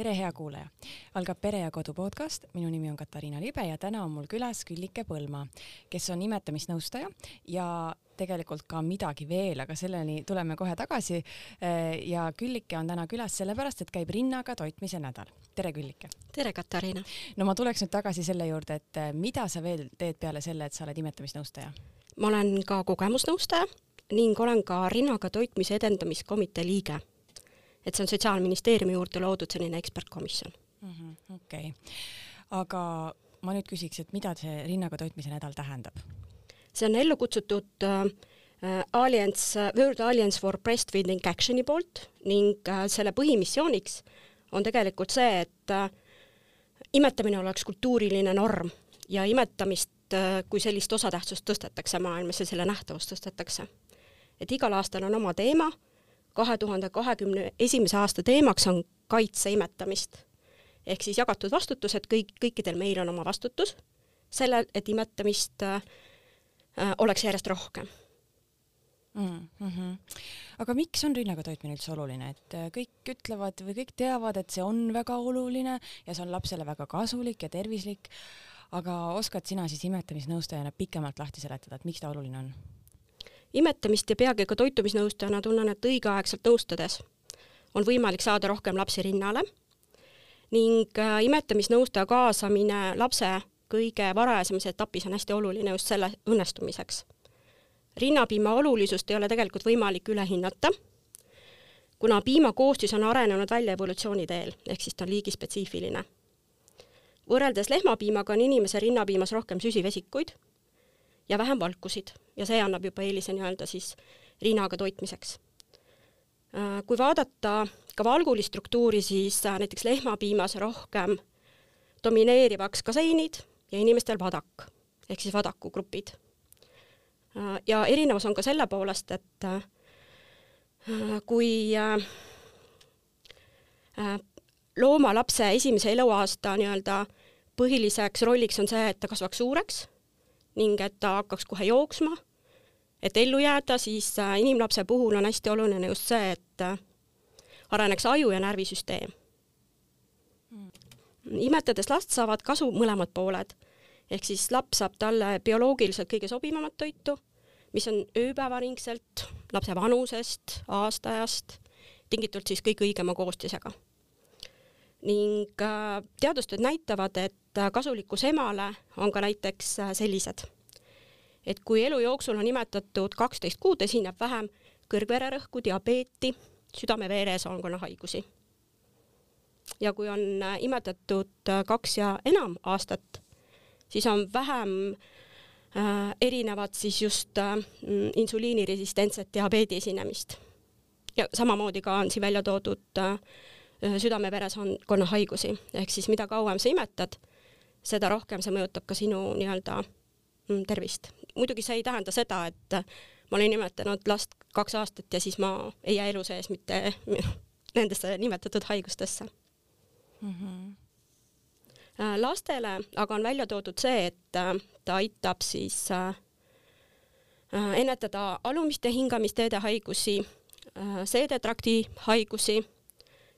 tere, hea kuulaja! algab Pere ja Kodu podcast, minu nimi on Katariina Libe ja täna on mul külas Küllike Põlma, kes on imetamisnõustaja ja tegelikult ka midagi veel, aga selleni tuleme kohe tagasi. ja Küllike on täna külas sellepärast, et käib rinnaga toitmise nädal. tere, Küllike! tere, Katariina! no ma tuleks nüüd tagasi selle juurde, et mida sa veel teed peale selle, et sa oled imetamisnõustaja? ma olen ka kogemusnõustaja ning olen ka rinnaga toitmise edendamiskomitee liige et see on Sotsiaalministeeriumi juurde loodud selline ekspertkomisjon mm -hmm,. okei okay., aga ma nüüd küsiks, et mida see rinnaga toitmise nädal tähendab? see on ellu kutsutud äh, Alliance, World Alliance for Breastfeeding Action'i poolt ning äh, selle põhimissiooniks on tegelikult see, et äh, imetamine oleks kultuuriline norm ja imetamist äh, kui sellist osatähtsust tõstetakse maailmas ja selle nähtavust tõstetakse. et igal aastal on oma teema kahe tuhande kahekümne esimese aasta teemaks on kaitse imetamist. ehk siis jagatud vastutus, et kõik, kõikidel meil on oma vastutus sellel, et imetamist äh, oleks järjest rohkem mm. -hmm. aga miks on rinnaga toitmine üldse oluline, et äh, kõik ütlevad või kõik teavad, et see on väga oluline ja see on lapsele väga kasulik ja tervislik, aga oskad sina siis imetamisnõustajana pikemalt lahti seletada, et miks ta oluline on? Imetamist ja peagi ka toitumisnõustajana tunnen, et õigeaegselt nõustades on võimalik saada rohkem lapsi rinnale ning äh, imetamisnõustaja kaasamine lapse kõige varajasemas etapis on hästi oluline just selle õnnestumiseks. rinnapiima olulisust ei ole tegelikult võimalik üle hinnata, kuna piima koostis on arenenud välja evolutsiooni teel, ehk siis ta on liigispetsiifiline. võrreldes lehmapiimaga on inimese rinnapiimas rohkem süsivesikuid ja vähem valkusid ja see annab juba eelise nii-öelda siis rinnaga toitmiseks. Äh, kui vaadata ka valgulist struktuuri, siis äh, näiteks lehmapiimas rohkem domineerivaks kaseinid ja inimestel vadak ehk siis vadakugrupid. Äh, ja erinevus on ka selle poolest, et kui loomalapse esimese eluaasta nii-öelda põhiliseks rolliks on see, et ta kasvaks suureks ning et ta hakkaks kohe jooksma, et ellu jääda, siis äh, inimlapse puhul on hästi oluline just see, et äh, areneks aju ja närvisüsteem. Mm.. imetades last saavad kasu mõlemad pooled, ehk siis laps saab talle bioloogiliselt kõige sobivamat toitu, mis on ööpäevaringselt, lapse vanusest, aastaajast, tingitult siis kõige õigema koostisega. ning äh, teadustööd näitavad, et Äh, kasulikkus emale on ka näiteks äh, sellised, et kui elu jooksul on nimetatud kaksteist kuud, esineb vähem kõrgvererõhku, diabeeti, südame-veresoonkonna haigusi. ja kui on äh, imetatud kaks ja enam aastat, siis on vähem äh, erinevat siis just äh, insuliiniresistentset diabeedi esinemist. ja samamoodi ka on siin välja toodud äh, südame-veresoonkonna haigusi, ehk siis mida kauem sa imetad, seda rohkem see mõjutab ka sinu nii-öelda mm, tervist. muidugi see ei tähenda seda, et ma olen nimetanud last kaks aastat ja siis ma ei jää elu sees mitte nendesse nimetatud haigustesse mm. -hmm. lastele aga on välja toodud see, et äh, ta aitab siis äh, ennetada alumiste hingamisteede haigusi, seedetrakti haigusi,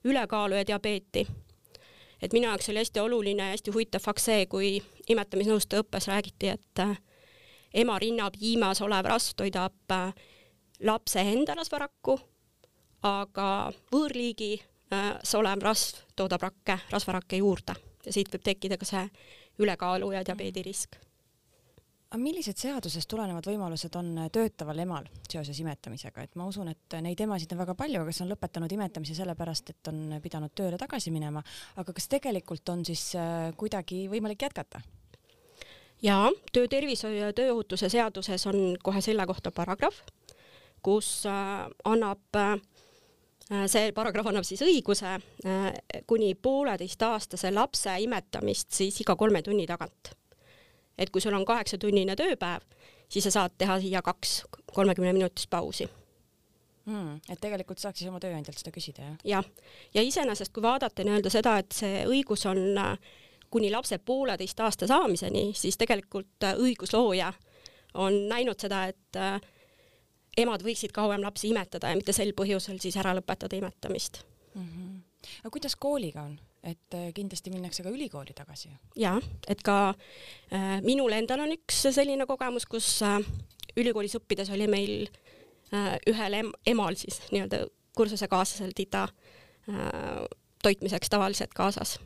ülekaalu ja diabeeti et minu jaoks oli hästi oluline ja hästi huvitav fakt see, kui imetamisnõustaja õppes räägiti, et äh, ema rinnapiimas olev rasv toidab äh, lapse enda rasvarakku, aga võõrliigi äh, olev rasv toodab rakke, rasvarakke juurde. Ja siit võib tekkida ka see ülekaalu ja diabeedi risk aga millised seadusest tulenevad võimalused on töötaval emal seoses imetamisega, et ma usun, et neid emasid on väga palju, kes on lõpetanud imetamise sellepärast, et on pidanud tööle tagasi minema, aga kas tegelikult on siis äh, kuidagi võimalik jätkata? jaa, töötervishoiu ja tööohutuse seaduses on kohe selle kohta paragrahv, kus äh, annab äh, see paragrahv annab siis õiguse kuni pooleteistaastase lapse imetamist siis iga kolme tunni tagant et kui sul on kaheksatunnine tööpäev, siis sa saad teha siia kaks kolmekümne minutist pausi mm,. et tegelikult saaks siis oma tööandjalt seda küsida, jah? jah, ja iseenesest, kui vaadata nii-öelda seda, et see õigus on äh, kuni lapse pooleteist aasta saamiseni, siis tegelikult äh, õiguslooja on näinud seda, et äh, emad võiksid kauem lapsi imetada ja mitte sel põhjusel siis ära lõpetada imetamist mm. -hmm. aga kuidas kooliga on? Et äh, kindlasti minnakse ka ülikooli tagasi. ja, et ka äh, minul endal on üks selline kogemus, kus äh, ülikoolis õppides oli meil äh, ühel em emal siis nii-öelda kursusekaaslasel tita äh, toitmiseks tavaliselt kaasas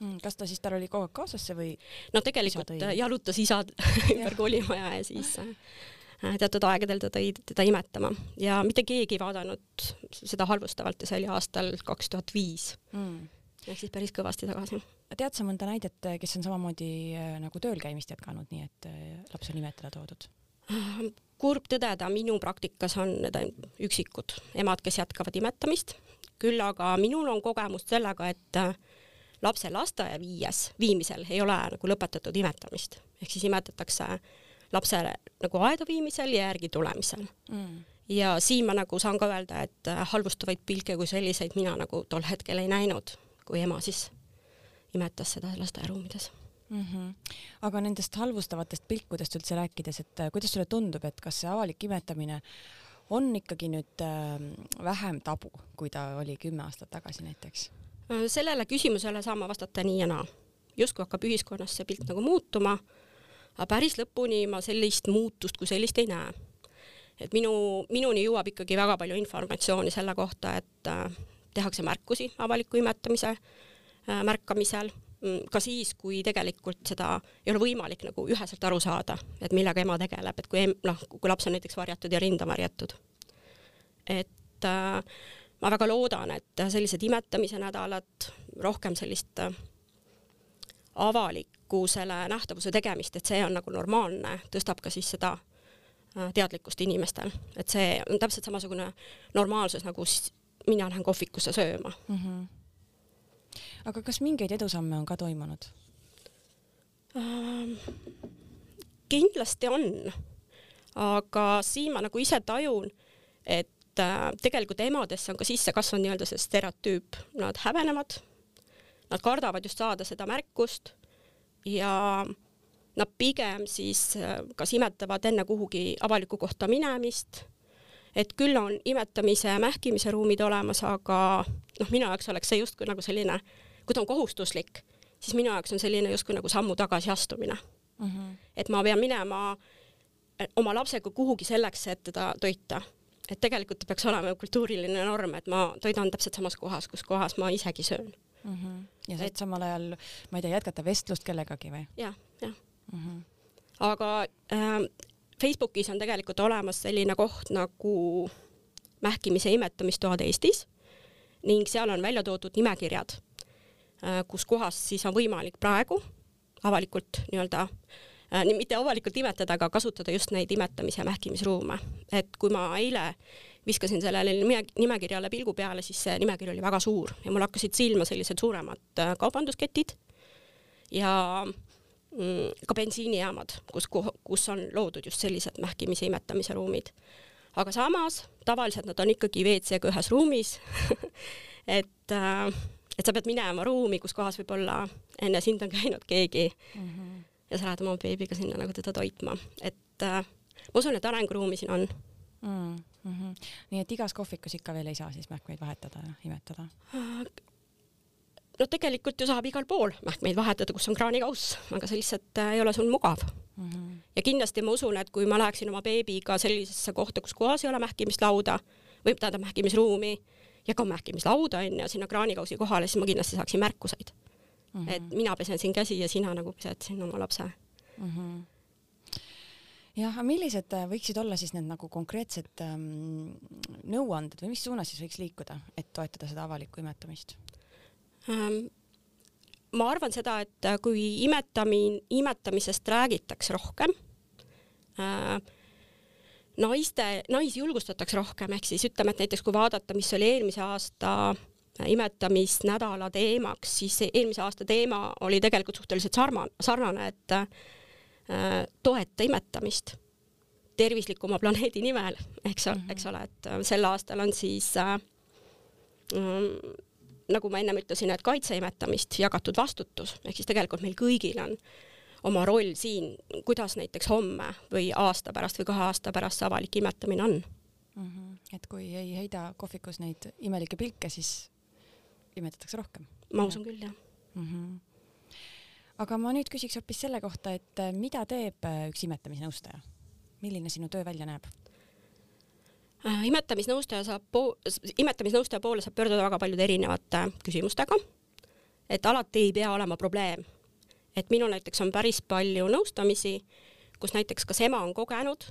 mm,. kas ta siis, tal oli kogu aeg kaasas see või? no tegelikult jalutas isa ümber koolimaja ja siis äh, teatud aegadel ta tõi teda imetama ja mitte keegi ei vaadanud seda halvustavalt ja see oli aastal kaks tuhat viis. Ehk siis päris kõvasti tagasi. tead sa mõnda näidet, kes on samamoodi äh, nagu tööl käimist jätkanud, nii et äh, laps on nimetada toodud? kurb tõdeda, minu praktikas on need üksikud emad, kes jätkavad imetamist, küll aga minul on kogemust sellega, et äh, lapse lasteaia viies, viimisel ei ole nagu lõpetatud imetamist, ehk siis imetatakse lapse nagu aeda viimisel ja järgi tulemisel mm. ja siin ma nagu saan ka öelda, et halvustavaid pilke kui selliseid mina nagu tol hetkel ei näinud, kui ema siis imetas seda lasteaiaruumides mm. -hmm. aga nendest halvustavatest pilkudest üldse rääkides, et äh, kuidas sulle tundub, et kas see avalik imetamine on ikkagi nüüd äh, vähem tabu, kui ta oli kümme aastat tagasi näiteks? Äh, sellele küsimusele saan ma vastata nii ja naa. justkui hakkab ühiskonnas see pilt nagu muutuma, aga päris lõpuni ma sellist muutust kui sellist ei näe. et minu, minuni jõuab ikkagi väga palju informatsiooni selle kohta, et äh, tehakse märkusi avaliku imetamise äh, märkamisel Mm, ka siis, kui tegelikult seda ei ole võimalik nagu üheselt aru saada, et millega ema tegeleb, et kui noh, kui laps on näiteks varjatud ja rinda varjatud. et äh, ma väga loodan, et sellised imetamise nädalad, rohkem sellist äh, avalikkusele nähtavuse tegemist, et see on nagu normaalne, tõstab ka siis seda äh, teadlikkust inimestel, et see on täpselt samasugune normaalsus, nagu mina lähen kohvikusse sööma. Mm. -hmm aga kas mingeid edusamme on ka toimunud? Ähm,? kindlasti on, aga siin ma nagu ise tajun, et äh, tegelikult emadesse on ka sisse kasvanud nii-öelda see stereotüüp, nad häbenevad, nad kardavad just saada seda märkust. Ja nad pigem siis äh, kas imetavad enne kuhugi avalikku kohta minemist, et küll on imetamise ja mähkimise ruumid olemas, aga noh, minu jaoks oleks see justkui nagu selline kui ta on kohustuslik, siis minu jaoks on selline justkui nagu sammu tagasiastumine mm. -hmm. et ma pean minema eh, oma lapsega kuhugi selleks, et teda toita. et tegelikult peaks olema kultuuriline norm, et ma toidan täpselt samas kohas, kus kohas ma isegi söön mm. -hmm. ja saad et... samal ajal, ma ei tea, jätkata vestlust kellegagi või ja,? jah, jah mm. -hmm. aga äh, Facebookis on tegelikult olemas selline koht nagu mähkimise imetamistoad Eestis ning seal on välja toodud nimekirjad Äh, kus kohas siis on võimalik praegu avalikult nii-öelda äh, mitte avalikult imetada, aga kasutada just neid imetamis- ja mähkimisruume. et kui ma eile viskasin sellele nimekirjale pilgu peale, siis see nimekiri oli väga suur ja mul hakkasid silma sellised suuremad äh, kaubandusketid ja ka bensiinijaamad, kus, kus on loodud just sellised mähkimise imetamise ruumid. aga samas tavaliselt nad on ikkagi WC-ga ühes ruumis et äh, et sa pead minema ruumi, kus kohas võib-olla enne sind on käinud keegi mm -hmm. ja sa lähed oma beebiga sinna nagu teda toitma, et äh, ma usun, et arenguruumi siin on mm. -hmm. nii et igas kohvikus ikka veel ei saa siis mähkmeid vahetada ja imetada? No tegelikult ju saab igal pool mähkmeid vahetada, kus on kraanikauss, aga see lihtsalt äh, ei ole sul mugav mm. -hmm. ja kindlasti ma usun, et kui ma läheksin oma beebiga sellisesse kohta, kus kohas ei ole mähkimislauda või tähendab mähkimisruumi, ja ka mähkimislauda onju sinna kraanikausi kohale, siis ma kindlasti saaksin märkuseid mm. -hmm. et mina pesen siin käsi ja sina nagu pesed siin oma lapse mm. -hmm jah, aga millised äh, võiksid olla siis need nagu konkreetsed ähm, nõuanded või mis suunas siis võiks liikuda, et toetada seda avalikku imetamist? Ma arvan seda, et äh, kui imetami-, imetamisest räägitakse rohkem äh,, naiste, naisi julgustatakse rohkem, ehk siis ütleme, et näiteks kui vaadata, mis oli eelmise aasta imetamisnädala teemaks, siis eelmise aasta teema oli tegelikult suhteliselt sarma-, sarnane, et äh, toeta imetamist tervislikuma planeedi nimel, eks ole mm, -hmm. eks ole, et äh, sel aastal on siis äh, mm, nagu ma ennem ütlesin, et kaitse imetamist, jagatud vastutus, ehk siis tegelikult meil kõigil on oma roll siin, kuidas näiteks homme või aasta pärast või kahe aasta pärast see avalik imetamine on mm. -hmm. et kui ei heida kohvikus neid imelikke pilke, siis imetatakse rohkem? ma usun küll, jah mm. -hmm. aga ma nüüd küsiks hoopis selle kohta, et mida teeb üks imetamisnõustaja? milline sinu töö välja näeb? Äh, imetamisnõustaja saab po-, imetamisnõustaja poole saab pöörduda väga paljude erinevate küsimustega. et alati ei pea olema probleem. et minul näiteks on päris palju nõustamisi, kus näiteks kas ema on kogenud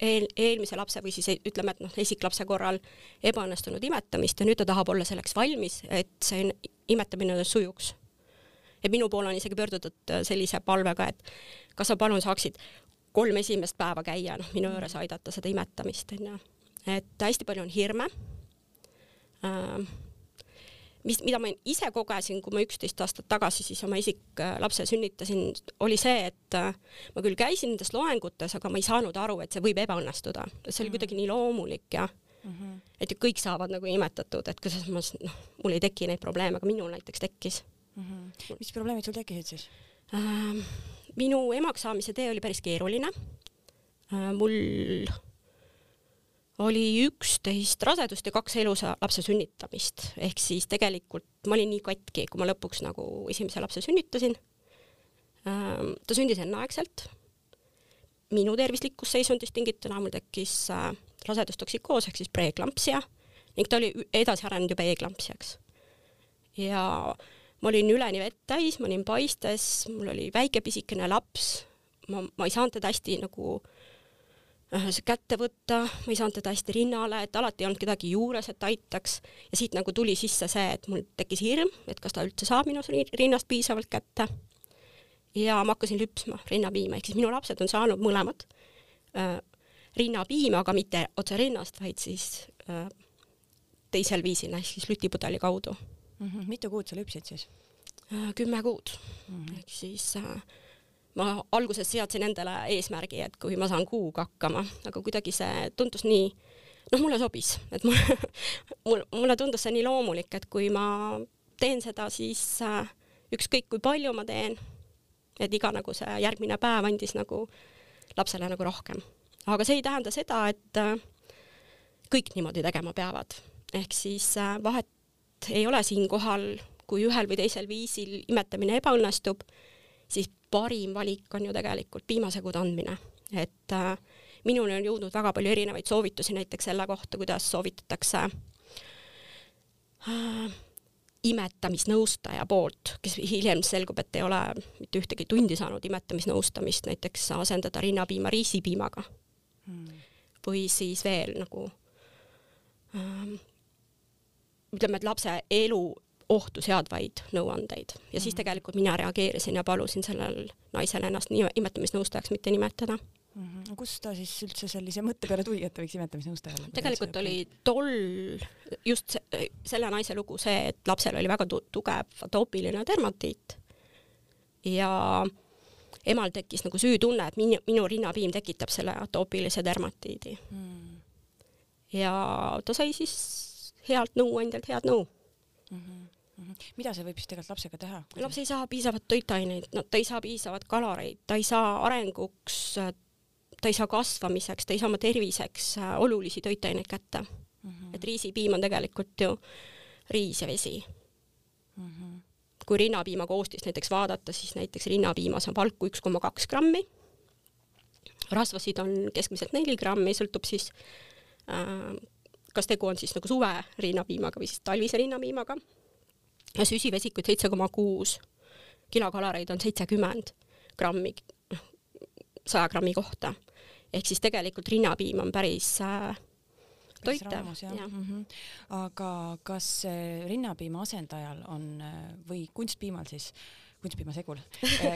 eel, eelmise lapse või siis ütleme, et noh, esiklapse korral ebaõnnestunud imetamist ja nüüd ta tahab olla selleks valmis, et see imetamine sujuks. ja minu poole on isegi pöördutud sellise palvega, et kas sa palun saaksid kolm esimest päeva käia, noh, minu juures aidata seda imetamist, onju. et hästi palju on hirme äh,. mis, mida ma ise kogesin, kui ma üksteist aastat tagasi siis oma isiklapse sünnitasin, oli see, et äh, ma küll käisin nendes loengutes, aga ma ei saanud aru, et see võib ebaõnnestuda. see oli kuidagi nii loomulik ja mm -hmm. et ju kõik saavad nagu imetatud, et kuidas ma, noh, mul ei teki neid probleeme, aga minul näiteks tekkis mm. -hmm. mis probleemid sul tekkisid siis äh,? Minu emaks saamise tee oli päris keeruline äh,. mul oli üksteist rasedust ja kaks elusa lapse sünnitamist, ehk siis tegelikult ma olin nii katki, kui ma lõpuks nagu esimese lapse sünnitasin äh,. ta sündis enneaegselt. minu tervislikust seisundist tingituna mul tekkis äh, rasedustoksikooz ehk siis preeklampsia ning ta oli edasi arenenud juba eeklampsiaks. ja ma olin üleni vett täis, ma olin paistes, mul oli väike pisikene laps, ma, ma ei saanud teda hästi nagu äh, kätte võtta, ma ei saanud teda hästi rinnale, et alati ei olnud kedagi juures, et aitaks. Ja siit nagu tuli sisse see, et mul tekkis hirm, et kas ta üldse saab minu rinnast piisavalt kätte. ja ma hakkasin lüpsma rinnapiima, ehk siis minu lapsed on saanud mõlemad äh, rinnapiima, aga mitte otse rinnast, vaid siis äh, teisel viisil ehk siis lütipudeli kaudu mm. -hmm. mitu kuud sa lüpsid siis äh,? kümme kuud mm -hmm. ehk siis äh, ma alguses seadsin endale eesmärgi, et kui ma saan kuuga hakkama, aga kuidagi see tundus nii, noh, mulle sobis, et mulle, mul, mulle tundus see nii loomulik, et kui ma teen seda, siis äh, ükskõik kui palju ma teen, et iga nagu see järgmine päev andis nagu lapsele nagu rohkem aga see ei tähenda seda, et kõik niimoodi tegema peavad. ehk siis äh, vahet ei ole siinkohal, kui ühel või teisel viisil imetamine ebaõnnestub, siis parim valik on ju tegelikult piimasegude andmine, et äh, minuni on jõudnud väga palju erinevaid soovitusi näiteks selle kohta, kuidas soovitatakse äh, imetamisnõustaja poolt, kes hiljem selgub, et ei ole mitte ühtegi tundi saanud imetamisnõustamist, näiteks asendada rinnapiima riisipiimaga mm. või siis veel nagu ähm, ütleme, et lapse elu ohtu seadvaid nõuandeid ja mm. siis tegelikult mina reageerisin ja palusin sellel naisel ennast nii imetamisnõustajaks mitte nimetada mm. -hmm. kust ta siis üldse sellise mõtte peale tuli, et ta võiks imetamisnõustaja olla? tegelikult oli tol, just selle naise lugu see, et lapsel oli väga tugev atoopiline dermatiit ja äh, emal tekkis nagu süütunne, et minu, minu rinnapiim tekitab selle atoopilise dermatiidi mm.. ja ta sai siis healt nõuandjalt head nõu mm. -hmm. Mm -hmm. mida see võib siis tegelikult lapsega teha? laps ei saa piisavat toitaineid, no ta ei saa piisavat kaloreid, ta ei saa arenguks, ta ei saa kasvamiseks, ta ei saa oma terviseks äh, olulisi toitaineid kätte mm. -hmm. et riisipiim on tegelikult ju riis ja vesi mm. -hmm kui rinnapiima koostist näiteks vaadata, siis näiteks rinnapiimas on valku üks koma kaks grammi, rasvasid on keskmiselt neli grammi, sõltub siis äh, kas tegu on siis nagu suve rinnapiimaga või siis talvise rinnapiimaga ja süsivesikuid seitse koma kuus, kilokaloreid on seitsekümmend grammi saja grammi kohta. ehk siis tegelikult rinnapiim on päris äh, toitev. Mm -hmm. aga kas rinnapiima asendajal on või kunstpiimal siis, kunstpiimasegul,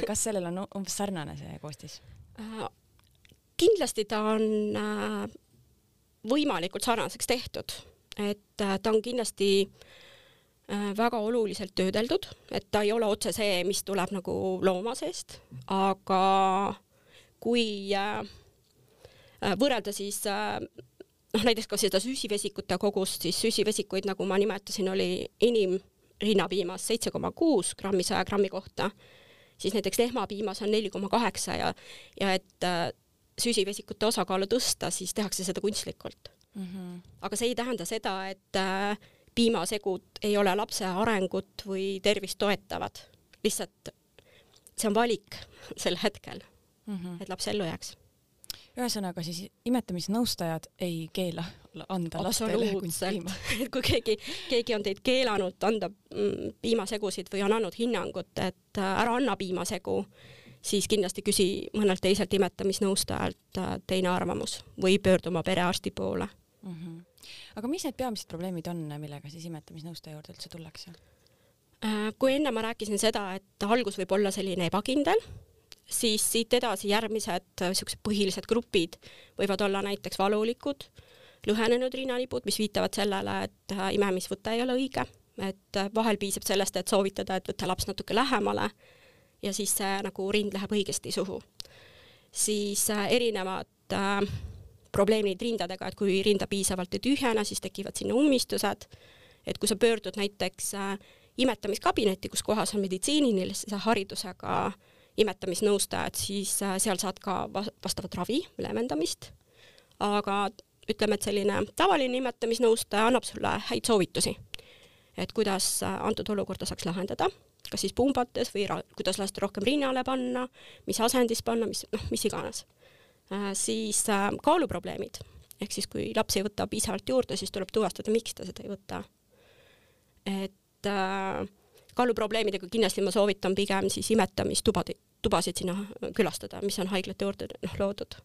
kas sellel on umbes sarnane see koostis? Äh, kindlasti ta on äh, võimalikult sarnaseks tehtud, et äh, ta on kindlasti väga oluliselt töödeldud, et ta ei ole otse see, mis tuleb nagu looma seest, aga kui võrrelda siis noh, näiteks ka seda süsivesikute kogust, siis süsivesikuid, nagu ma nimetasin, oli enim rinnapiimas seitse koma kuus grammi saja grammi kohta, siis näiteks lehmapiimas on neli koma kaheksa ja, ja et äh, süsivesikute osakaalu tõsta, siis tehakse seda kunstlikult mm. -hmm. aga see ei tähenda seda, et äh, piimasegud ei ole lapse arengut või tervist toetavad, lihtsalt see on valik sel hetkel mm, -hmm. et laps ellu jääks ühesõnaga siis imetamisnõustajad ei keela anda lastele piima. et kui keegi, keegi on teid keelanud anda mm, piimasegusid või on andnud hinnangut, et äh, ära anna piimasegu, siis kindlasti küsi mõnelt teiselt imetamisnõustajalt äh, teine arvamus või pöördu oma perearsti poole mm. -hmm. aga mis need peamised probleemid on, millega siis imetamisnõustaja juurde üldse tullakse? Äh, kui enne ma rääkisin seda, et algus võib olla selline ebakindel, siis siit edasi järgmised niisugused põhilised grupid võivad olla näiteks valulikud, lõhenenud rinnanipud, mis viitavad sellele, et imemisvõte ei ole õige, et vahel piisab sellest, et soovitada, et võta laps natuke lähemale ja siis see nagu rind läheb õigesti suhu. siis äh, erinevad äh, probleemid rindadega, et kui rinda piisavalt ei tühjene, siis tekivad sinna ummistused, et kui sa pöördud näiteks äh, imetamiskabinetti, kus kohas on meditsiinilise haridusega imetamisnõustajad, siis äh, seal saad ka vastavat ravi, leevendamist, aga ütleme, et selline tavaline imetamisnõustaja annab sulle häid soovitusi, et kuidas äh, antud olukorda saaks lahendada kas siis pumbates või kuidas last rohkem rinnale panna, mis asendis panna, mis noh, mis iganes äh,. siis äh, kaaluprobleemid ehk siis kui laps ei võta piisavalt juurde, siis tuleb tuvastada, miks ta seda ei võta. et äh, kaaluprobleemidega kindlasti ma soovitan pigem siis imetamistubasid, tubasid sinna külastada, mis on haiglate juurde noh loodud.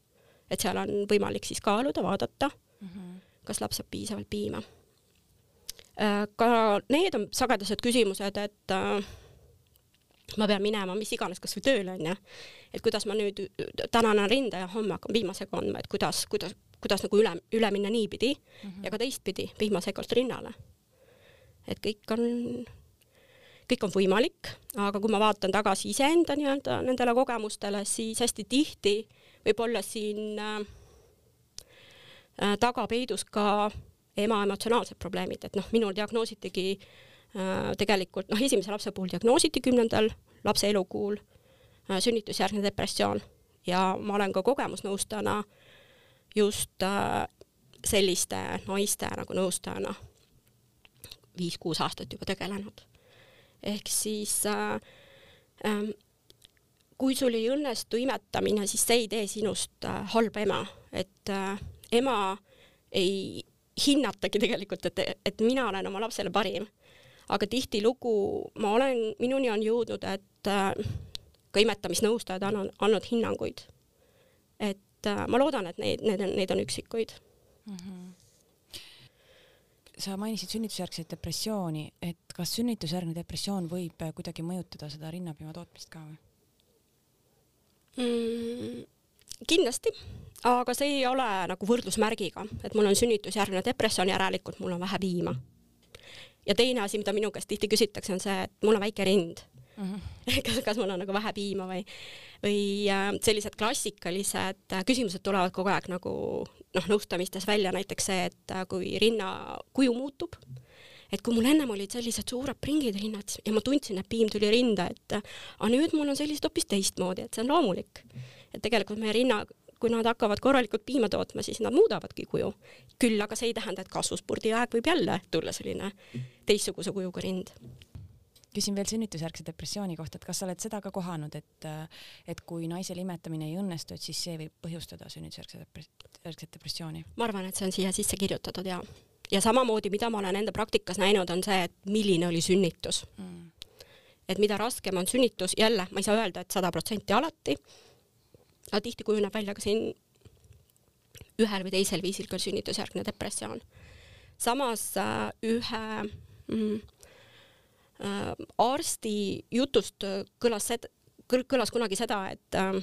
et seal on võimalik siis kaaluda, vaadata mm, -hmm. kas laps saab piisavalt piima. Äh, ka need on sagedased küsimused, et äh, ma pean minema mis iganes, kasvõi tööle onju, et kuidas ma nüüd täna annan rinda ja homme hakkan piimasega andma, et kuidas, kuidas, kuidas nagu üle, üle minna niipidi mm -hmm. ja ka teistpidi piimasegalt rinnale. et kõik on, kõik on võimalik, aga kui ma vaatan tagasi iseenda nii-öelda nendele kogemustele, siis hästi tihti võib olla siin äh, äh taga peidus ka ema emotsionaalsed probleemid, et noh, minul diagnoositigi äh, tegelikult noh, esimese lapse puhul diagnoositi kümnendal lapse elukuul äh, sünnitusjärgne depressioon ja ma olen ka kogemusnõustajana just äh, selliste naiste nagu nõustajana viis-kuus aastat juba tegelenud. ehk siis äh, äh, kui sul ei õnnestu imetamine, siis see ei tee sinust äh, halba ema, et äh, ema ei hinnatagi tegelikult, et, et mina olen oma lapsele parim aga tihtilugu ma olen, minuni on jõudnud, et äh, ka imetamisnõustajad on andnud hinnanguid. et äh, ma loodan, et neid, need on, neid on üksikuid mm. -hmm sa mainisid sünnitusjärgset depressiooni, et kas sünnitusjärgne depressioon võib kuidagi mõjutada seda rinnapiima tootmist ka või mm,? Kindlasti, aga see ei ole nagu võrdlusmärgiga, et mul on sünnitusjärgne depressioon, järelikult mul on vähe piima ja teine asi, mida minu käest tihti küsitakse, on see, et mul on väike rind mm. -hmm. kas, kas mul on nagu vähe piima või, või äh, sellised klassikalised äh, küsimused tulevad kogu aeg nagu noh, nõustamistes välja, näiteks see, et äh, kui rinna kuju muutub, et kui mul ennem olid sellised suured pringid rinnad ja ma tundsin, et piim tuli rinda, et aga nüüd mul on sellised hoopis teistmoodi, et see on loomulik. et tegelikult meie rinna kui nad hakkavad korralikult piima tootma, siis nad muudavadki kuju. küll aga see ei tähenda, et kasvuspurdi aeg võib jälle tulla selline teistsuguse kujuga rind küsin veel sünnitusjärgse depressiooni kohta, et kas sa oled seda ka kohanud, et, et kui naisel imetamine ei õnnestu, et siis see võib põhjustada sünnitusjärgse depressiooni? ma arvan, et see on siia sisse kirjutatud ja, ja samamoodi, mida ma olen enda praktikas näinud, on see, et milline oli sünnitus mm. et mida raskem on sünnitus, jälle ma ei saa öelda, et sada protsenti alati, aga tihti kujuneb välja ka siin ühel või teisel viisil ka sünnitusjärgne depressioon. samas äh, ühe mm, äh, arsti jutust kõlas see, kõlas kunagi seda, et äh,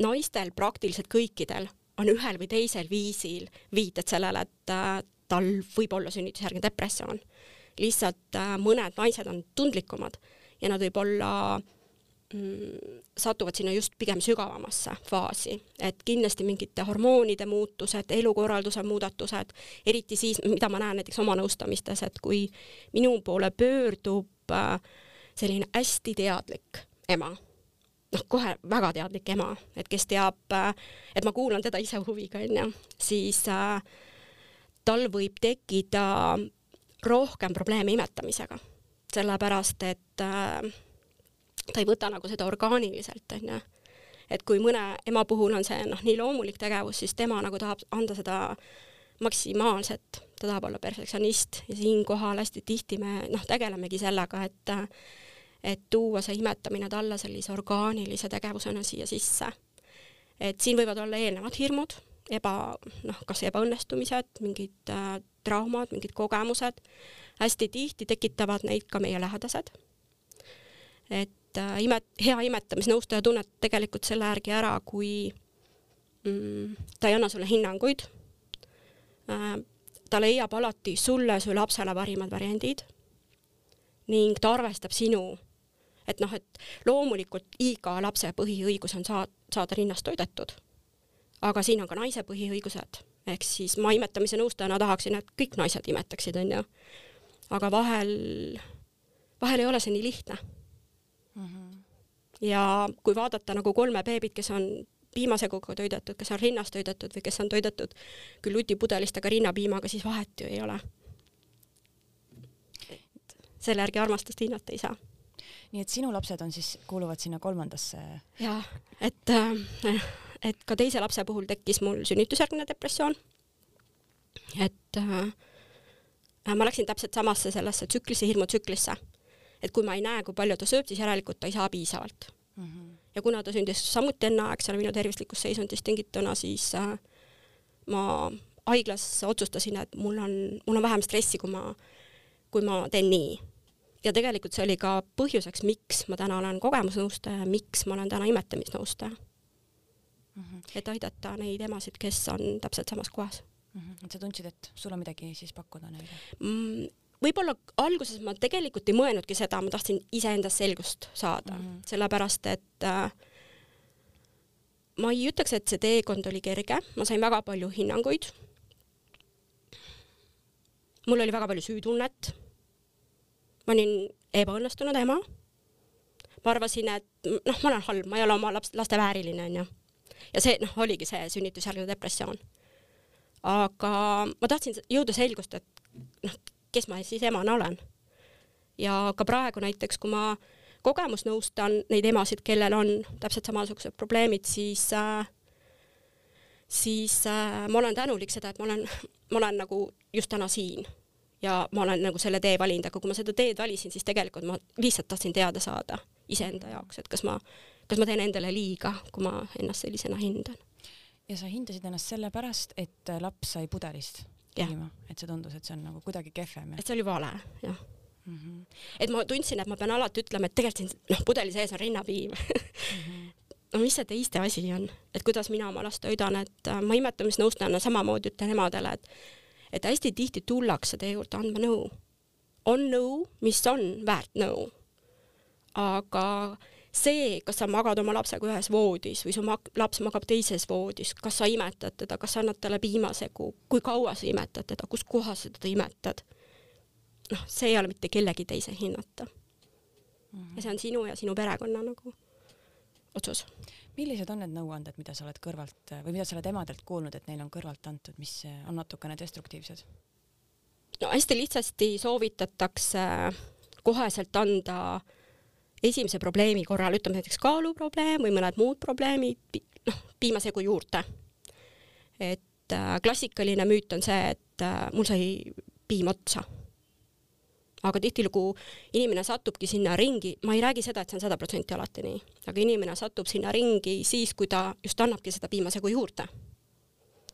naistel praktiliselt kõikidel on ühel või teisel viisil viited sellele, et äh, tal võib olla sünnitusjärgne depressioon. lihtsalt äh, mõned naised on tundlikumad ja nad võib olla äh, Mm, satuvad sinna just pigem sügavamasse faasi, et kindlasti mingite hormoonide muutused, elukorralduse muudatused, eriti siis, mida ma näen näiteks oma nõustamistes, et kui minu poole pöördub äh, selline hästi teadlik ema, noh, kohe väga teadlik ema, et kes teab, äh, et ma kuulan teda ise huviga, onju, siis äh, tal võib tekkida rohkem probleeme imetamisega, sellepärast et äh, ta ei võta nagu seda orgaaniliselt, onju. et kui mõne ema puhul on see noh, nii loomulik tegevus, siis tema nagu tahab anda seda maksimaalset, ta tahab olla perfektsionist ja siinkohal hästi tihti me noh, tegelemegi sellega, et et tuua see imetamine talle sellise orgaanilise tegevusena siia sisse. et siin võivad olla eelnevad hirmud, eba, noh, kas ebaõnnestumised, mingid äh, traumad, mingid kogemused, hästi tihti tekitavad neid ka meie lähedased. et äh, imet-, hea imetamisnõustaja tunneb tegelikult selle järgi ära, kui mm, ta ei anna sulle hinnanguid äh,, ta leiab alati sulle, su lapsele parimad variandid ning ta arvestab sinu et noh, et loomulikult iga lapse põhiõigus on saada, saada rinnast toidetud. aga siin on ka naise põhiõigused, ehk siis ma imetamise nõustajana tahaksin, et kõik naised imetaksid, onju. aga vahel, vahel ei ole see nii lihtne mm. -hmm. ja kui vaadata nagu kolme beebit, kes on piimaseguga toidetud, kes on rinnast toidetud või kes on toidetud küll lutipudelist, aga rinnapiimaga, siis vahet ju ei ole. selle järgi armastust hinnata ei saa nii et sinu lapsed on siis, kuuluvad sinna kolmandasse? jah, et, äh, et ka teise lapse puhul tekkis mul sünnitusjärgne depressioon. et äh, ma läksin täpselt samasse sellesse tsüklisse, hirmutsüklisse. et kui ma ei näe, kui palju ta sööb, siis järelikult ta ei saa piisavalt mm. -hmm. ja kuna ta sündis samuti enneaegsena minu tervislikust seisundist tingituna, siis äh, ma haiglas otsustasin, et mul on, mul on vähem stressi, kui ma, kui ma teen nii ja tegelikult see oli ka põhjuseks, miks ma täna olen kogemusnõustaja, miks ma olen täna imetamisnõustaja mm. -hmm. et aidata neid emasid, kes on täpselt samas kohas mm. -hmm. et sa tundsid, et sul on midagi siis pakkuda neile mm,? võib-olla alguses ma tegelikult ei mõelnudki seda, ma tahtsin iseendas selgust saada mm, -hmm. sellepärast et äh, ma ei ütleks, et see teekond oli kerge, ma sain väga palju hinnanguid. mul oli väga palju süütunnet ma olin ebaõnnestunud ema. ma arvasin, et noh, ma olen halb, ma ei ole oma laps, laste vääriline, onju. ja see, noh, oligi see sünnitusjärgne depressioon. aga ma tahtsin jõuda selgust, et noh, kes ma siis emana olen. ja ka praegu näiteks, kui ma kogemusnõustan neid emasid, kellel on täpselt samasugused probleemid, siis äh, siis äh, ma olen tänulik seda, et ma olen, ma olen nagu just täna siin ja ma olen nagu selle tee valinud, aga kui ma seda teed valisin, siis tegelikult ma lihtsalt tahtsin teada saada iseenda jaoks, et kas ma, kas ma teen endale liiga, kui ma ennast sellisena hindan. ja sa hindasid ennast sellepärast, et laps sai pudelist piima, et see tundus, et see on nagu kuidagi kehvem? et see oli vale, jah mm. -hmm. et ma tundsin, et ma pean alati ütlema, et tegelikult siin noh, pudeli sees on rinnapiim mm. -hmm no mis see teiste asi on, et kuidas mina oma last toidan, et äh, ma imetamisnõustajana samamoodi ütlen emadele, et et hästi tihti tullakse teie juurde andma nõu. on nõu, mis on väärt nõu. aga see, kas sa magad oma lapsega ühes voodis või su mag laps magab teises voodis, kas sa imetad teda, kas sa annad talle piimasegu, kui kaua sa imetad teda, kus kohas sa teda imetad, noh, see ei ole mitte kellegi teise hinnata mm. -hmm. ja see on sinu ja sinu perekonna nagu otsus millised on need nõuanded, mida sa oled kõrvalt või mida sa oled emadelt kuulnud, et neile on kõrvalt antud, mis on natukene destruktiivsed? no hästi lihtsasti soovitatakse koheselt anda esimese probleemi korral, ütleme näiteks kaaluprobleem või mõned muud probleemid, noh, piimasegu juurde. et äh, klassikaline müüt on see, et mul sai piim otsa aga tihtilugu inimene satubki sinna ringi, ma ei räägi seda, et see on sada protsenti alati nii, aga inimene satub sinna ringi siis, kui ta just annabki seda piimasegu juurde.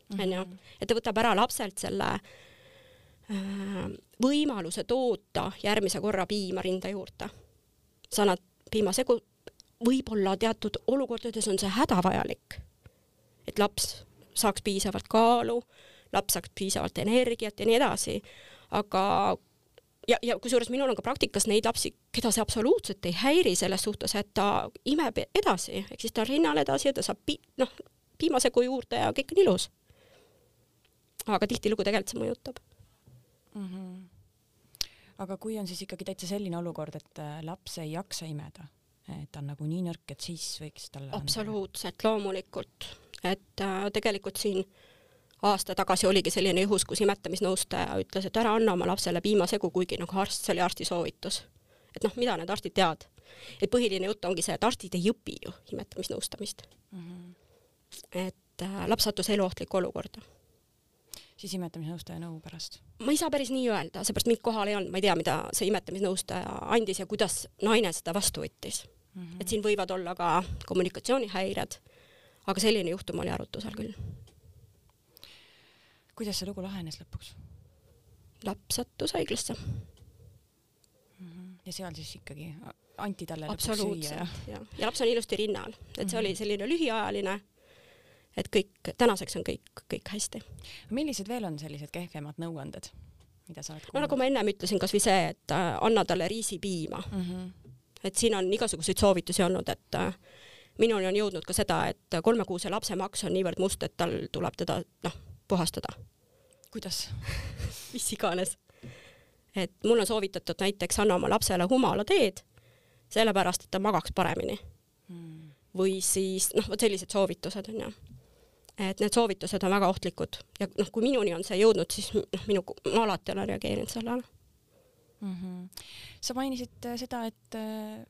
Mhm. onju, et ta võtab ära lapselt selle äh, võimaluse toota järgmise korra piima rinda juurde. sa annad piimasegu, võib-olla teatud olukordades on see hädavajalik, et laps saaks piisavalt kaalu, laps saaks piisavalt energiat ja nii edasi, aga ja, ja kusjuures minul on ka praktikas neid lapsi, keda see absoluutselt ei häiri selles suhtes, et ta imeb edasi, ehk siis ta on rinnal edasi ja ta saab pi-, noh, piimasegu juurde ja kõik on ilus. aga tihtilugu tegelikult see mõjutab mm. -hmm. aga kui on siis ikkagi täitsa selline olukord, et äh, laps ei jaksa imeda, et ta on nagu nii nõrk, et siis võiks talle absoluutselt, loomulikult, et äh, tegelikult siin aasta tagasi oligi selline juhus, kus imetamisnõustaja ütles, et ära anna oma lapsele piimasegu, kuigi nagu arst, see oli arsti soovitus. et noh, mida need arstid teavad? et põhiline jutt ongi see, et arstid ei õpi ju imetamisnõustamist mm. -hmm. et äh, laps sattus eluohtlikku olukorda. siis imetamisnõustaja nõu pärast? ma ei saa päris nii öelda, seepärast mind kohal ei olnud, ma ei tea, mida see imetamisnõustaja andis ja kuidas naine seda vastu võttis mm. -hmm. et siin võivad olla ka kommunikatsioonihäired, aga selline juhtum oli arutusel küll kuidas see lugu lahenes lõpuks? laps sattus haiglasse mm. -hmm. ja seal siis ikkagi anti talle lõpuks süüa ja? ja, ja laps on ilusti rinnal, et see mm -hmm. oli selline lühiajaline, et kõik, tänaseks on kõik, kõik hästi. millised veel on sellised kehvemad nõuanded, mida sa oled kuulnud? no nagu ma ennem ütlesin, kasvõi see, et äh, anna talle riisipiima mm. -hmm. et siin on igasuguseid soovitusi olnud, et äh, minuni on jõudnud ka seda, et kolmekuuse lapse maks on niivõrd must, et tal tuleb teda noh, puhastada. kuidas mis iganes. et mul on soovitatud näiteks anna oma lapsele humalateed, sellepärast et ta magaks paremini hmm.. või siis noh, vot sellised soovitused on ju. et need soovitused on väga ohtlikud ja noh, kui minuni on see jõudnud, siis noh, minu, ma alati olen reageerinud sellele mm. -hmm. sa mainisid äh, seda, et äh,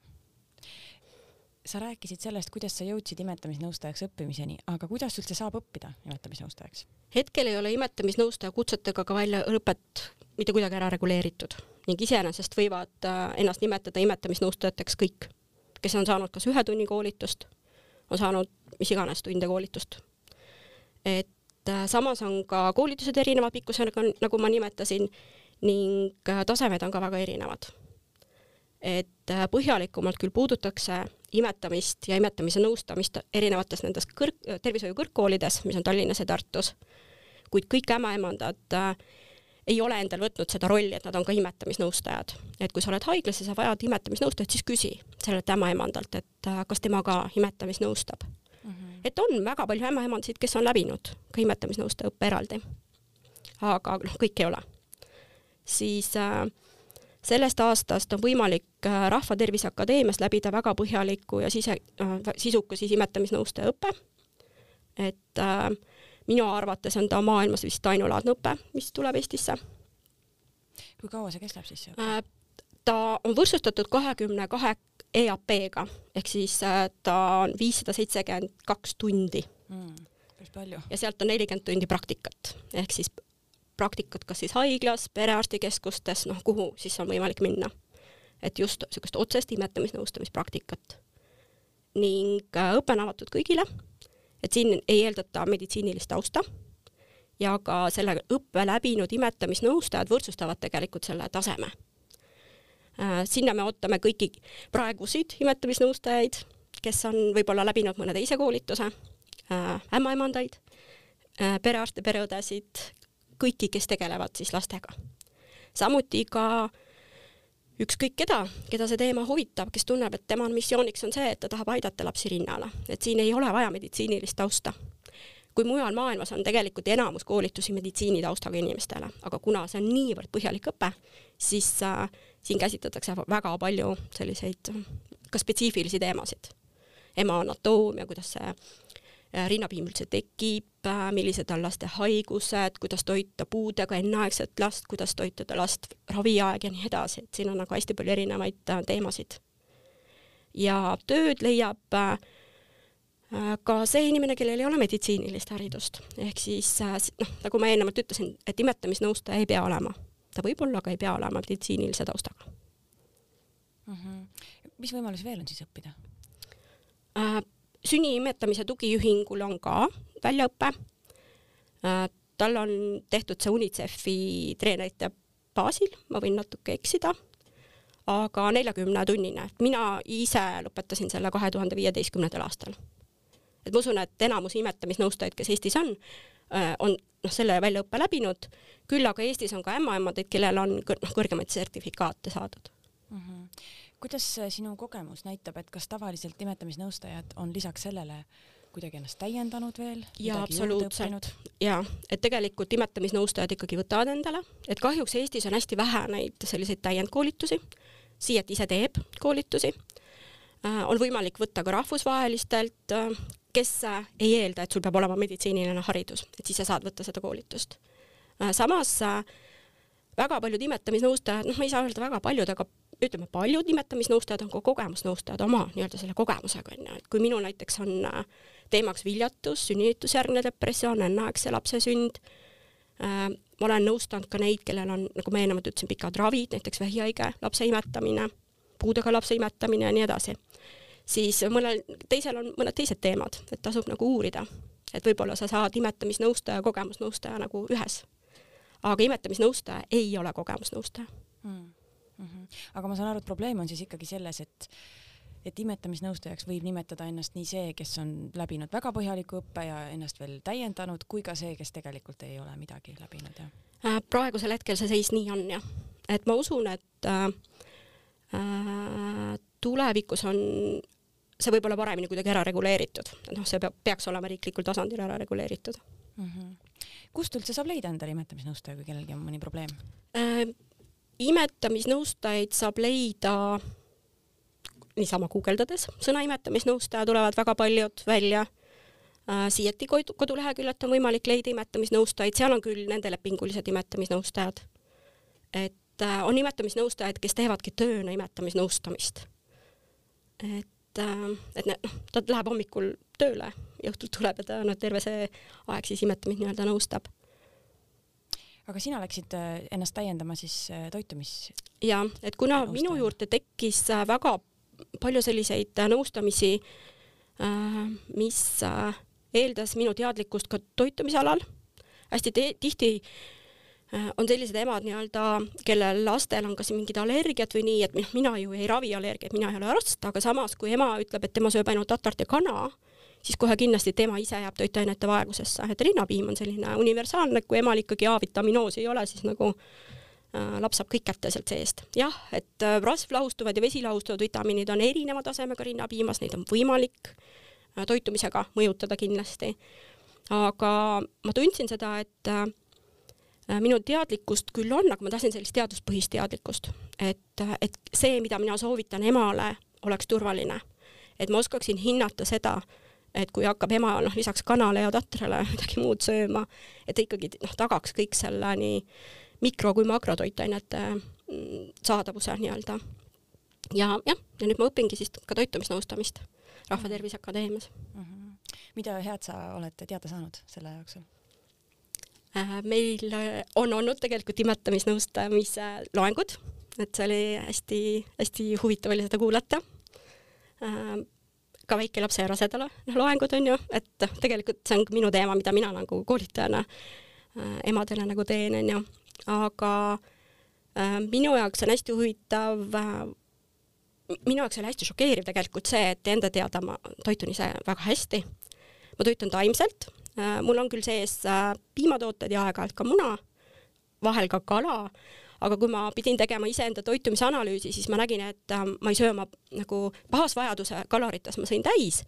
sa rääkisid sellest, kuidas sa jõudsid imetamisnõustajaks õppimiseni, aga kuidas üldse saab õppida imetamisnõustajaks? hetkel ei ole imetamisnõustaja kutsetega ka väljaõpet mitte kuidagi ära reguleeritud ning iseenesest võivad äh, ennast nimetada imetamisnõustajateks kõik, kes on saanud kas ühe tunni koolitust, on saanud mis iganes tunde koolitust. et äh, samas on ka koolitused erineva pikkusega, nagu ma nimetasin, ning äh, tasemed on ka väga erinevad et põhjalikumalt küll puudutakse imetamist ja imetamise nõustamist erinevates nendes kõrg, tervishoiu kõrgkoolides, mis on Tallinnas ja Tartus, kuid kõik ämmaemandad äh, ei ole endal võtnud seda rolli, et nad on ka imetamisnõustajad. et kui sa oled haiglas ja sa vajad imetamisnõustajat, siis küsi sellelt ämmaemandalt, et äh, kas tema ka imetamist nõustab mm. -hmm. et on väga palju ämmaemandasid, kes on läbinud ka imetamisnõustaja õppe eraldi. aga noh, kõik ei ole. siis äh, sellest aastast on võimalik äh, Rahvatervise Akadeemias läbida väga põhjaliku ja sise, äh, sisuka siis imetamisnõustaja õpe. et äh, minu arvates on ta maailmas vist ainulaadne õpe, mis tuleb Eestisse. kui kaua see kestab siis äh,? ta on võrdsustatud kahekümne kahe EAP-ga ehk siis ta on viissada seitsekümmend kaks tundi mm,. päris palju. ja sealt on nelikümmend tundi praktikat ehk siis praktikat kas siis haiglas, perearstikeskustes, noh, kuhu siis on võimalik minna. et just niisugust otsest imetamisnõustamispraktikat. ning äh, õpe on avatud kõigile, et siin ei eeldata meditsiinilist tausta ja ka selle õppe läbinud imetamisnõustajad võrdsustavad tegelikult selle taseme. Äh, sinna me ootame kõiki praegusid imetamisnõustajaid, kes on võib-olla läbinud mõne teise koolituse, äh, ämmaemandaid, perearste, pereõdesid, kõiki, kes tegelevad siis lastega. samuti ka ükskõik keda, keda see teema huvitab, kes tunneb, et tema missiooniks on see, et ta tahab aidata lapsi rinnale, et siin ei ole vaja meditsiinilist tausta. kui mujal maailmas on tegelikult enamus koolitusi meditsiinitaustaga inimestele, aga kuna see on niivõrd põhjalik õpe, siis äh, siin käsitletakse väga palju selliseid ka spetsiifilisi teemasid. ema anatoomia, kuidas see rinnapiim üldse tekib, äh, millised on laste haigused, kuidas toita puudega enneaegset last, kuidas toitada last raviaeg ja nii edasi, et siin on nagu hästi palju erinevaid äh, teemasid. ja tööd leiab ka see inimene, kellel ei ole meditsiinilist haridust, ehk siis noh, nagu ma eelnevalt ütlesin, et imetamisnõustaja ei pea olema, ta võib olla, aga ei pea olema meditsiinilise taustaga mm. -hmm. mis võimalusi veel on siis õppida? Sünni imetamise tugiühingul on ka väljaõpe. Äh, tal on tehtud see UNICEF-i treenerite baasil, ma võin natuke eksida, aga neljakümnetunnine. mina ise lõpetasin selle kahe tuhande viieteistkümnendal aastal. et ma usun, et enamus imetamisnõustajaid, kes Eestis on, äh, on noh, selle väljaõppe läbinud, küll aga Eestis on ka ämmaemandaid, kellel on noh, kõrgemaid sertifikaate saadud kuidas sinu kogemus näitab, et kas tavaliselt nimetamisnõustajad on lisaks sellele kuidagi ennast täiendanud veel? jaa, absoluutselt. jaa, et tegelikult imetamisnõustajad ikkagi võtavad endale, et kahjuks Eestis on hästi vähe neid selliseid täiendkoolitusi, Siet ise teeb koolitusi, äh, on võimalik võtta ka rahvusvahelistelt, äh, kes äh, ei eelda, et sul peab olema meditsiiniline haridus, et siis sa saad võtta seda koolitust. samas väga paljud imetamisnõustajad, noh, ma ei saa öelda väga paljud, aga ütleme, paljud imetamisnõustajad on ka kogemusnõustajad oma nii-öelda selle kogemusega onju, et kui minul näiteks on teemaks viljatus, sünnitusjärgne depressioon, enneaegse lapse sünd äh,, ma olen nõustanud ka neid, kellel on, nagu ma eelnevalt ütlesin, pikad ravid, näiteks vähihaige lapse imetamine, puudega lapse imetamine ja nii edasi, siis mõnel teisel on mõned teised teemad, et tasub nagu uurida, et võib-olla sa saad imetamisnõustaja, kogemusnõustaja nagu ühes. aga imetamisnõustaja ei ole kogemusnõustaja mm. -hmm. aga ma saan aru, et probleem on siis ikkagi selles, et et imetamisnõustajaks võib nimetada ennast nii see, kes on läbinud väga põhjaliku õppe ja ennast veel täiendanud, kui ka see, kes tegelikult ei ole midagi läbinud, jah? Äh, praegusel hetkel see seis nii on, jah. et ma usun, et äh, äh tulevikus on see võib olla paremini kuidagi ära reguleeritud, noh, see peab, peaks olema riiklikul tasandil ära reguleeritud mm. -hmm. kust üldse saab leida endale imetamisnõustaja, kui kellelgi on mõni probleem äh,? Imetamisnõustajaid saab leida niisama guugeldades, sõna imetamisnõustaja tulevad väga paljud välja äh,. siieti koduleheküljelt on võimalik leida imetamisnõustajaid, seal on küll nende lepingulised imetamisnõustajad. et äh, on imetamisnõustajad, kes teevadki tööna imetamisnõustamist. et äh, et noh, ta läheb hommikul tööle ja õhtul tuleb ja ta no terve see aeg siis imetamist nii-öelda nõustab. Aga sina läksid äh, ennast täiendama siis äh, toitumis? ja, et kuna nõustajana. minu juurde tekkis väga palju selliseid nõustamisi, mis eeldas minu teadlikkust ka toitumisalal, hästi tihti Äh, on sellised emad nii-öelda, kellel lastel on kas mingid allergiad või nii, et noh, mina ju ei ravi allergiaid, mina ei ole arst, aga samas, kui ema ütleb, et tema sööb ainult tatart ja kana, siis kohe kindlasti tema ise jääb toitainete vaegusesse, et rinnapiim on selline universaalne, kui emal ikkagi A-vitaminoosi ei ole, siis nagu äh, laps saab kõik kätte sealt seest. jah, et äh, rasvlahustuvad ja vesilahustuvad vitamiinid on erineva tasemega rinnapiimas, neid on võimalik äh, toitumisega mõjutada kindlasti. aga ma tundsin seda, et äh, Äh, minu teadlikkust küll on, aga ma tahtsin sellist teaduspõhist teadlikkust, et, et see, mida mina soovitan emale, oleks turvaline. et ma oskaksin hinnata seda, et kui hakkab ema noh, lisaks kanale ja tatrale midagi muud sööma, et ikkagi noh, tagaks kõik selle nii mikro kui makrotoitainete mm, saadavuse nii-öelda. ja jah, ja nüüd ma õpingi siis ka toitumisnõustamist Rahvatervise Akadeemias mm. -hmm. mida head sa oled teada saanud selle jooksul? Äh, meil äh, on olnud tegelikult imetamisnõustamise loengud, et see oli hästi-hästi huvitav oli seda kuulata. Äh, ka väikelapse ja rasedale loengud on ju, et tegelikult see on minu teema, mida mina nagu koolitajana emadele nagu teen, on ju, aga minu jaoks on hästi huvitav minu jaoks oli hästi šokeeriv tegelikult see, et enda teada ma toitun ise väga hästi. ma toitun taimselt, Äh, mul on küll sees äh, piimatooted ja aeg-ajalt ka muna, vahel ka kala, aga kui ma pidin tegema iseenda toitumisanalüüsi, siis ma nägin, et äh, ma ei söö oma nagu baasvajaduse kalorites, ma sõin täis,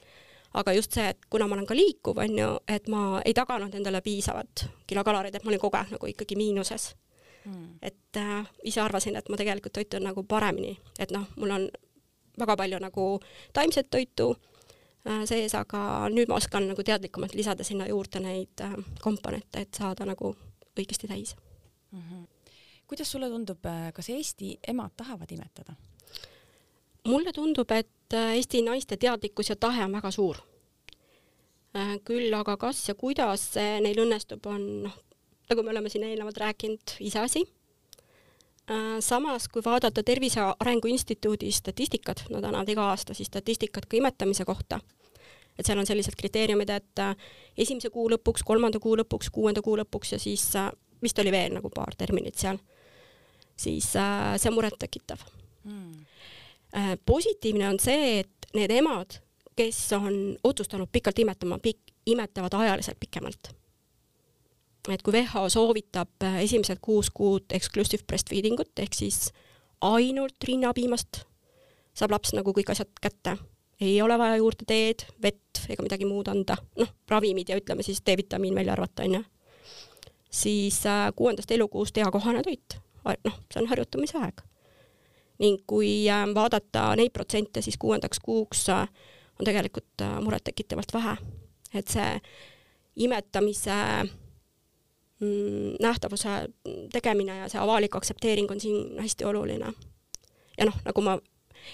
aga just see, et kuna ma olen ka liikuv, on ju, et ma ei taganud endale piisavat kilokaloreid, et ma olin kogu aeg nagu ikkagi miinuses hmm.. et äh, ise arvasin, et ma tegelikult toitun nagu paremini, et noh, mul on väga palju nagu taimset toitu Äh, sees, aga nüüd ma oskan nagu teadlikumalt lisada sinna juurde neid äh, komponente, et saada nagu õigesti täis mm. -hmm. Kuidas sulle tundub, äh, kas Eesti emad tahavad imetada? mulle tundub, et Eesti naiste teadlikkus ja tahe on väga suur. küll aga kas ja kuidas neil õnnestub, on noh, nagu me oleme siin eelnevalt rääkinud, iseasi samas, kui vaadata Tervise Arengu Instituudi statistikat, nad annavad iga aasta siis statistikat ka imetamise kohta, et seal on sellised kriteeriumid, et äh, esimese kuu lõpuks, kolmanda kuu lõpuks, kuuenda kuu lõpuks ja siis äh, vist oli veel nagu paar terminit seal, siis äh, see on murettekitav. Hmm.. positiivne on see, et need emad, kes on otsustanud pikalt imetama, imetavad ajaliselt pikemalt. Et kui WHO soovitab esimesed kuus kuud exclusive breastfeeding ut ehk siis ainult rinnapiimast saab laps nagu kõik asjad kätte, ei ole vaja juurde teed, vett ega midagi muud anda, noh, ravimid ja ütleme siis D-vitamiin välja arvata, onju. siis äh, kuuendast elukuust eakohane toit, noh, see on harjutamise aeg. ning kui äh, vaadata neid protsente, siis kuuendaks kuuks äh, on tegelikult murettekitavalt vähe. et see imetamise mm, nähtavuse tegemine ja see avalik aktsepteering on siin hästi oluline. ja noh, nagu ma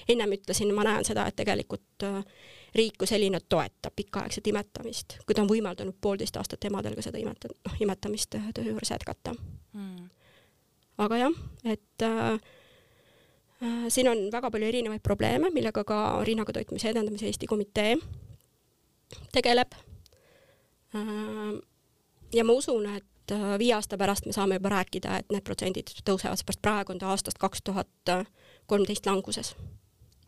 ennem ütlesin, ma näen seda, et tegelikult äh, riik kui selline toetab pikaaegset imetamist, kui ta on võimaldanud poolteist aastat emadel ka seda imeta-, noh, imetamist äh, töö juures jätkata mm.. Aga jah, et äh, äh, siin on väga palju erinevaid probleeme, millega ka rinnaga toitumise edendamise Eesti Komitee tegeleb äh,. ja ma usun, et äh, viie aasta pärast me saame juba rääkida, et need protsendid tõusevad, seepärast praegu on ta aastast kaks tuhat kolmteist languses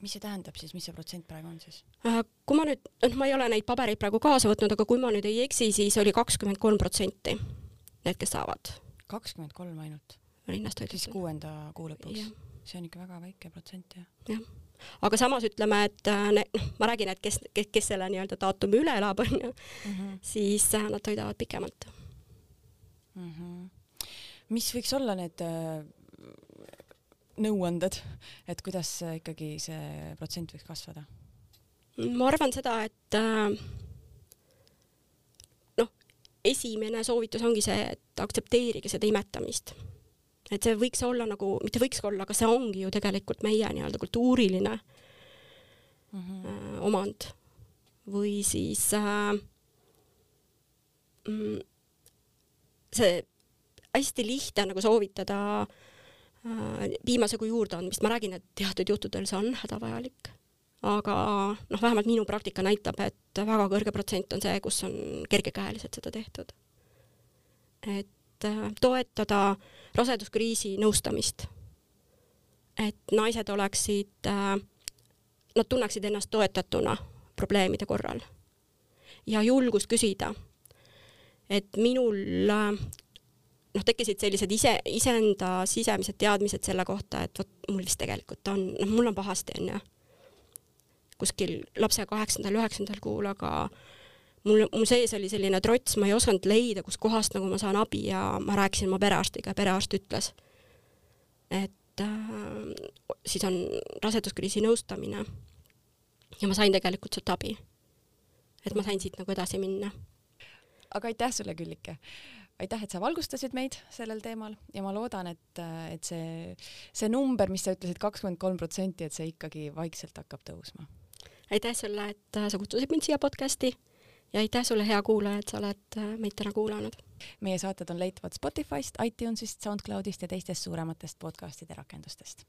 mis see tähendab siis, mis see protsent praegu on siis? Äh, kui ma nüüd, noh, ma ei ole neid pabereid praegu kaasa võtnud, aga kui ma nüüd ei eksi, siis oli kakskümmend kolm protsenti need, kes saavad. kakskümmend kolm ainult? Rinnastoidu. siis kuuenda kuu lõpuks? see on ikka väga väike protsent, jah? jah aga samas ütleme, et äh, noh, ma räägin, et kes, kes, kes selle nii-öelda daatumi üle elab, onju, mhm. siis äh, nad toidavad pikemalt mm. -hmm. mis võiks olla need nõuanded, et kuidas ikkagi see protsent võiks kasvada? ma arvan seda, et äh, noh, esimene soovitus ongi see, et aktsepteerige seda imetamist. Et see võiks olla nagu, mitte võiks olla, aga see ongi ju tegelikult meie nii-öelda kultuuriline mm -hmm. äh, omand või siis äh, mm, see hästi lihtne nagu soovitada äh, piimasegu juurdeandmist, ma räägin, et teatud juhtudel see on hädavajalik. aga noh, vähemalt minu praktika näitab, et väga kõrge protsent on see, kus on kergekäeliselt seda tehtud. et toetada raseduskriisi nõustamist. et naised oleksid, äh, nad tunneksid ennast toetatuna probleemide korral. ja julgus küsida, et minul noh, tekkisid sellised ise, iseenda sisemised teadmised selle kohta, et vot mul vist tegelikult on, noh, mul on pahasti, onju. kuskil lapse kaheksandal, üheksandal kuul, aga mul, mul sees oli selline trots, ma ei osanud leida, kuskohast nagu ma saan abi ja ma rääkisin oma perearstiga ja perearst ütles, et äh, siis on raseduskriisi nõustamine. ja ma sain tegelikult sealt abi. et ma sain siit nagu edasi minna. aga aitäh sulle, Küllike aitäh, et sa valgustasid meid sellel teemal ja ma loodan, et, et see, see number, mis sa ütlesid, kakskümmend kolm protsenti, et see ikkagi vaikselt hakkab tõusma. aitäh sulle, et sa kutsusid mind siia podcasti ja aitäh sulle, hea kuulaja, et sa oled meid täna kuulanud. meie saated on leitavad Spotify'st, iTunes'ist, SoundCloud'ist ja teistest suurematest podcast'ide rakendustest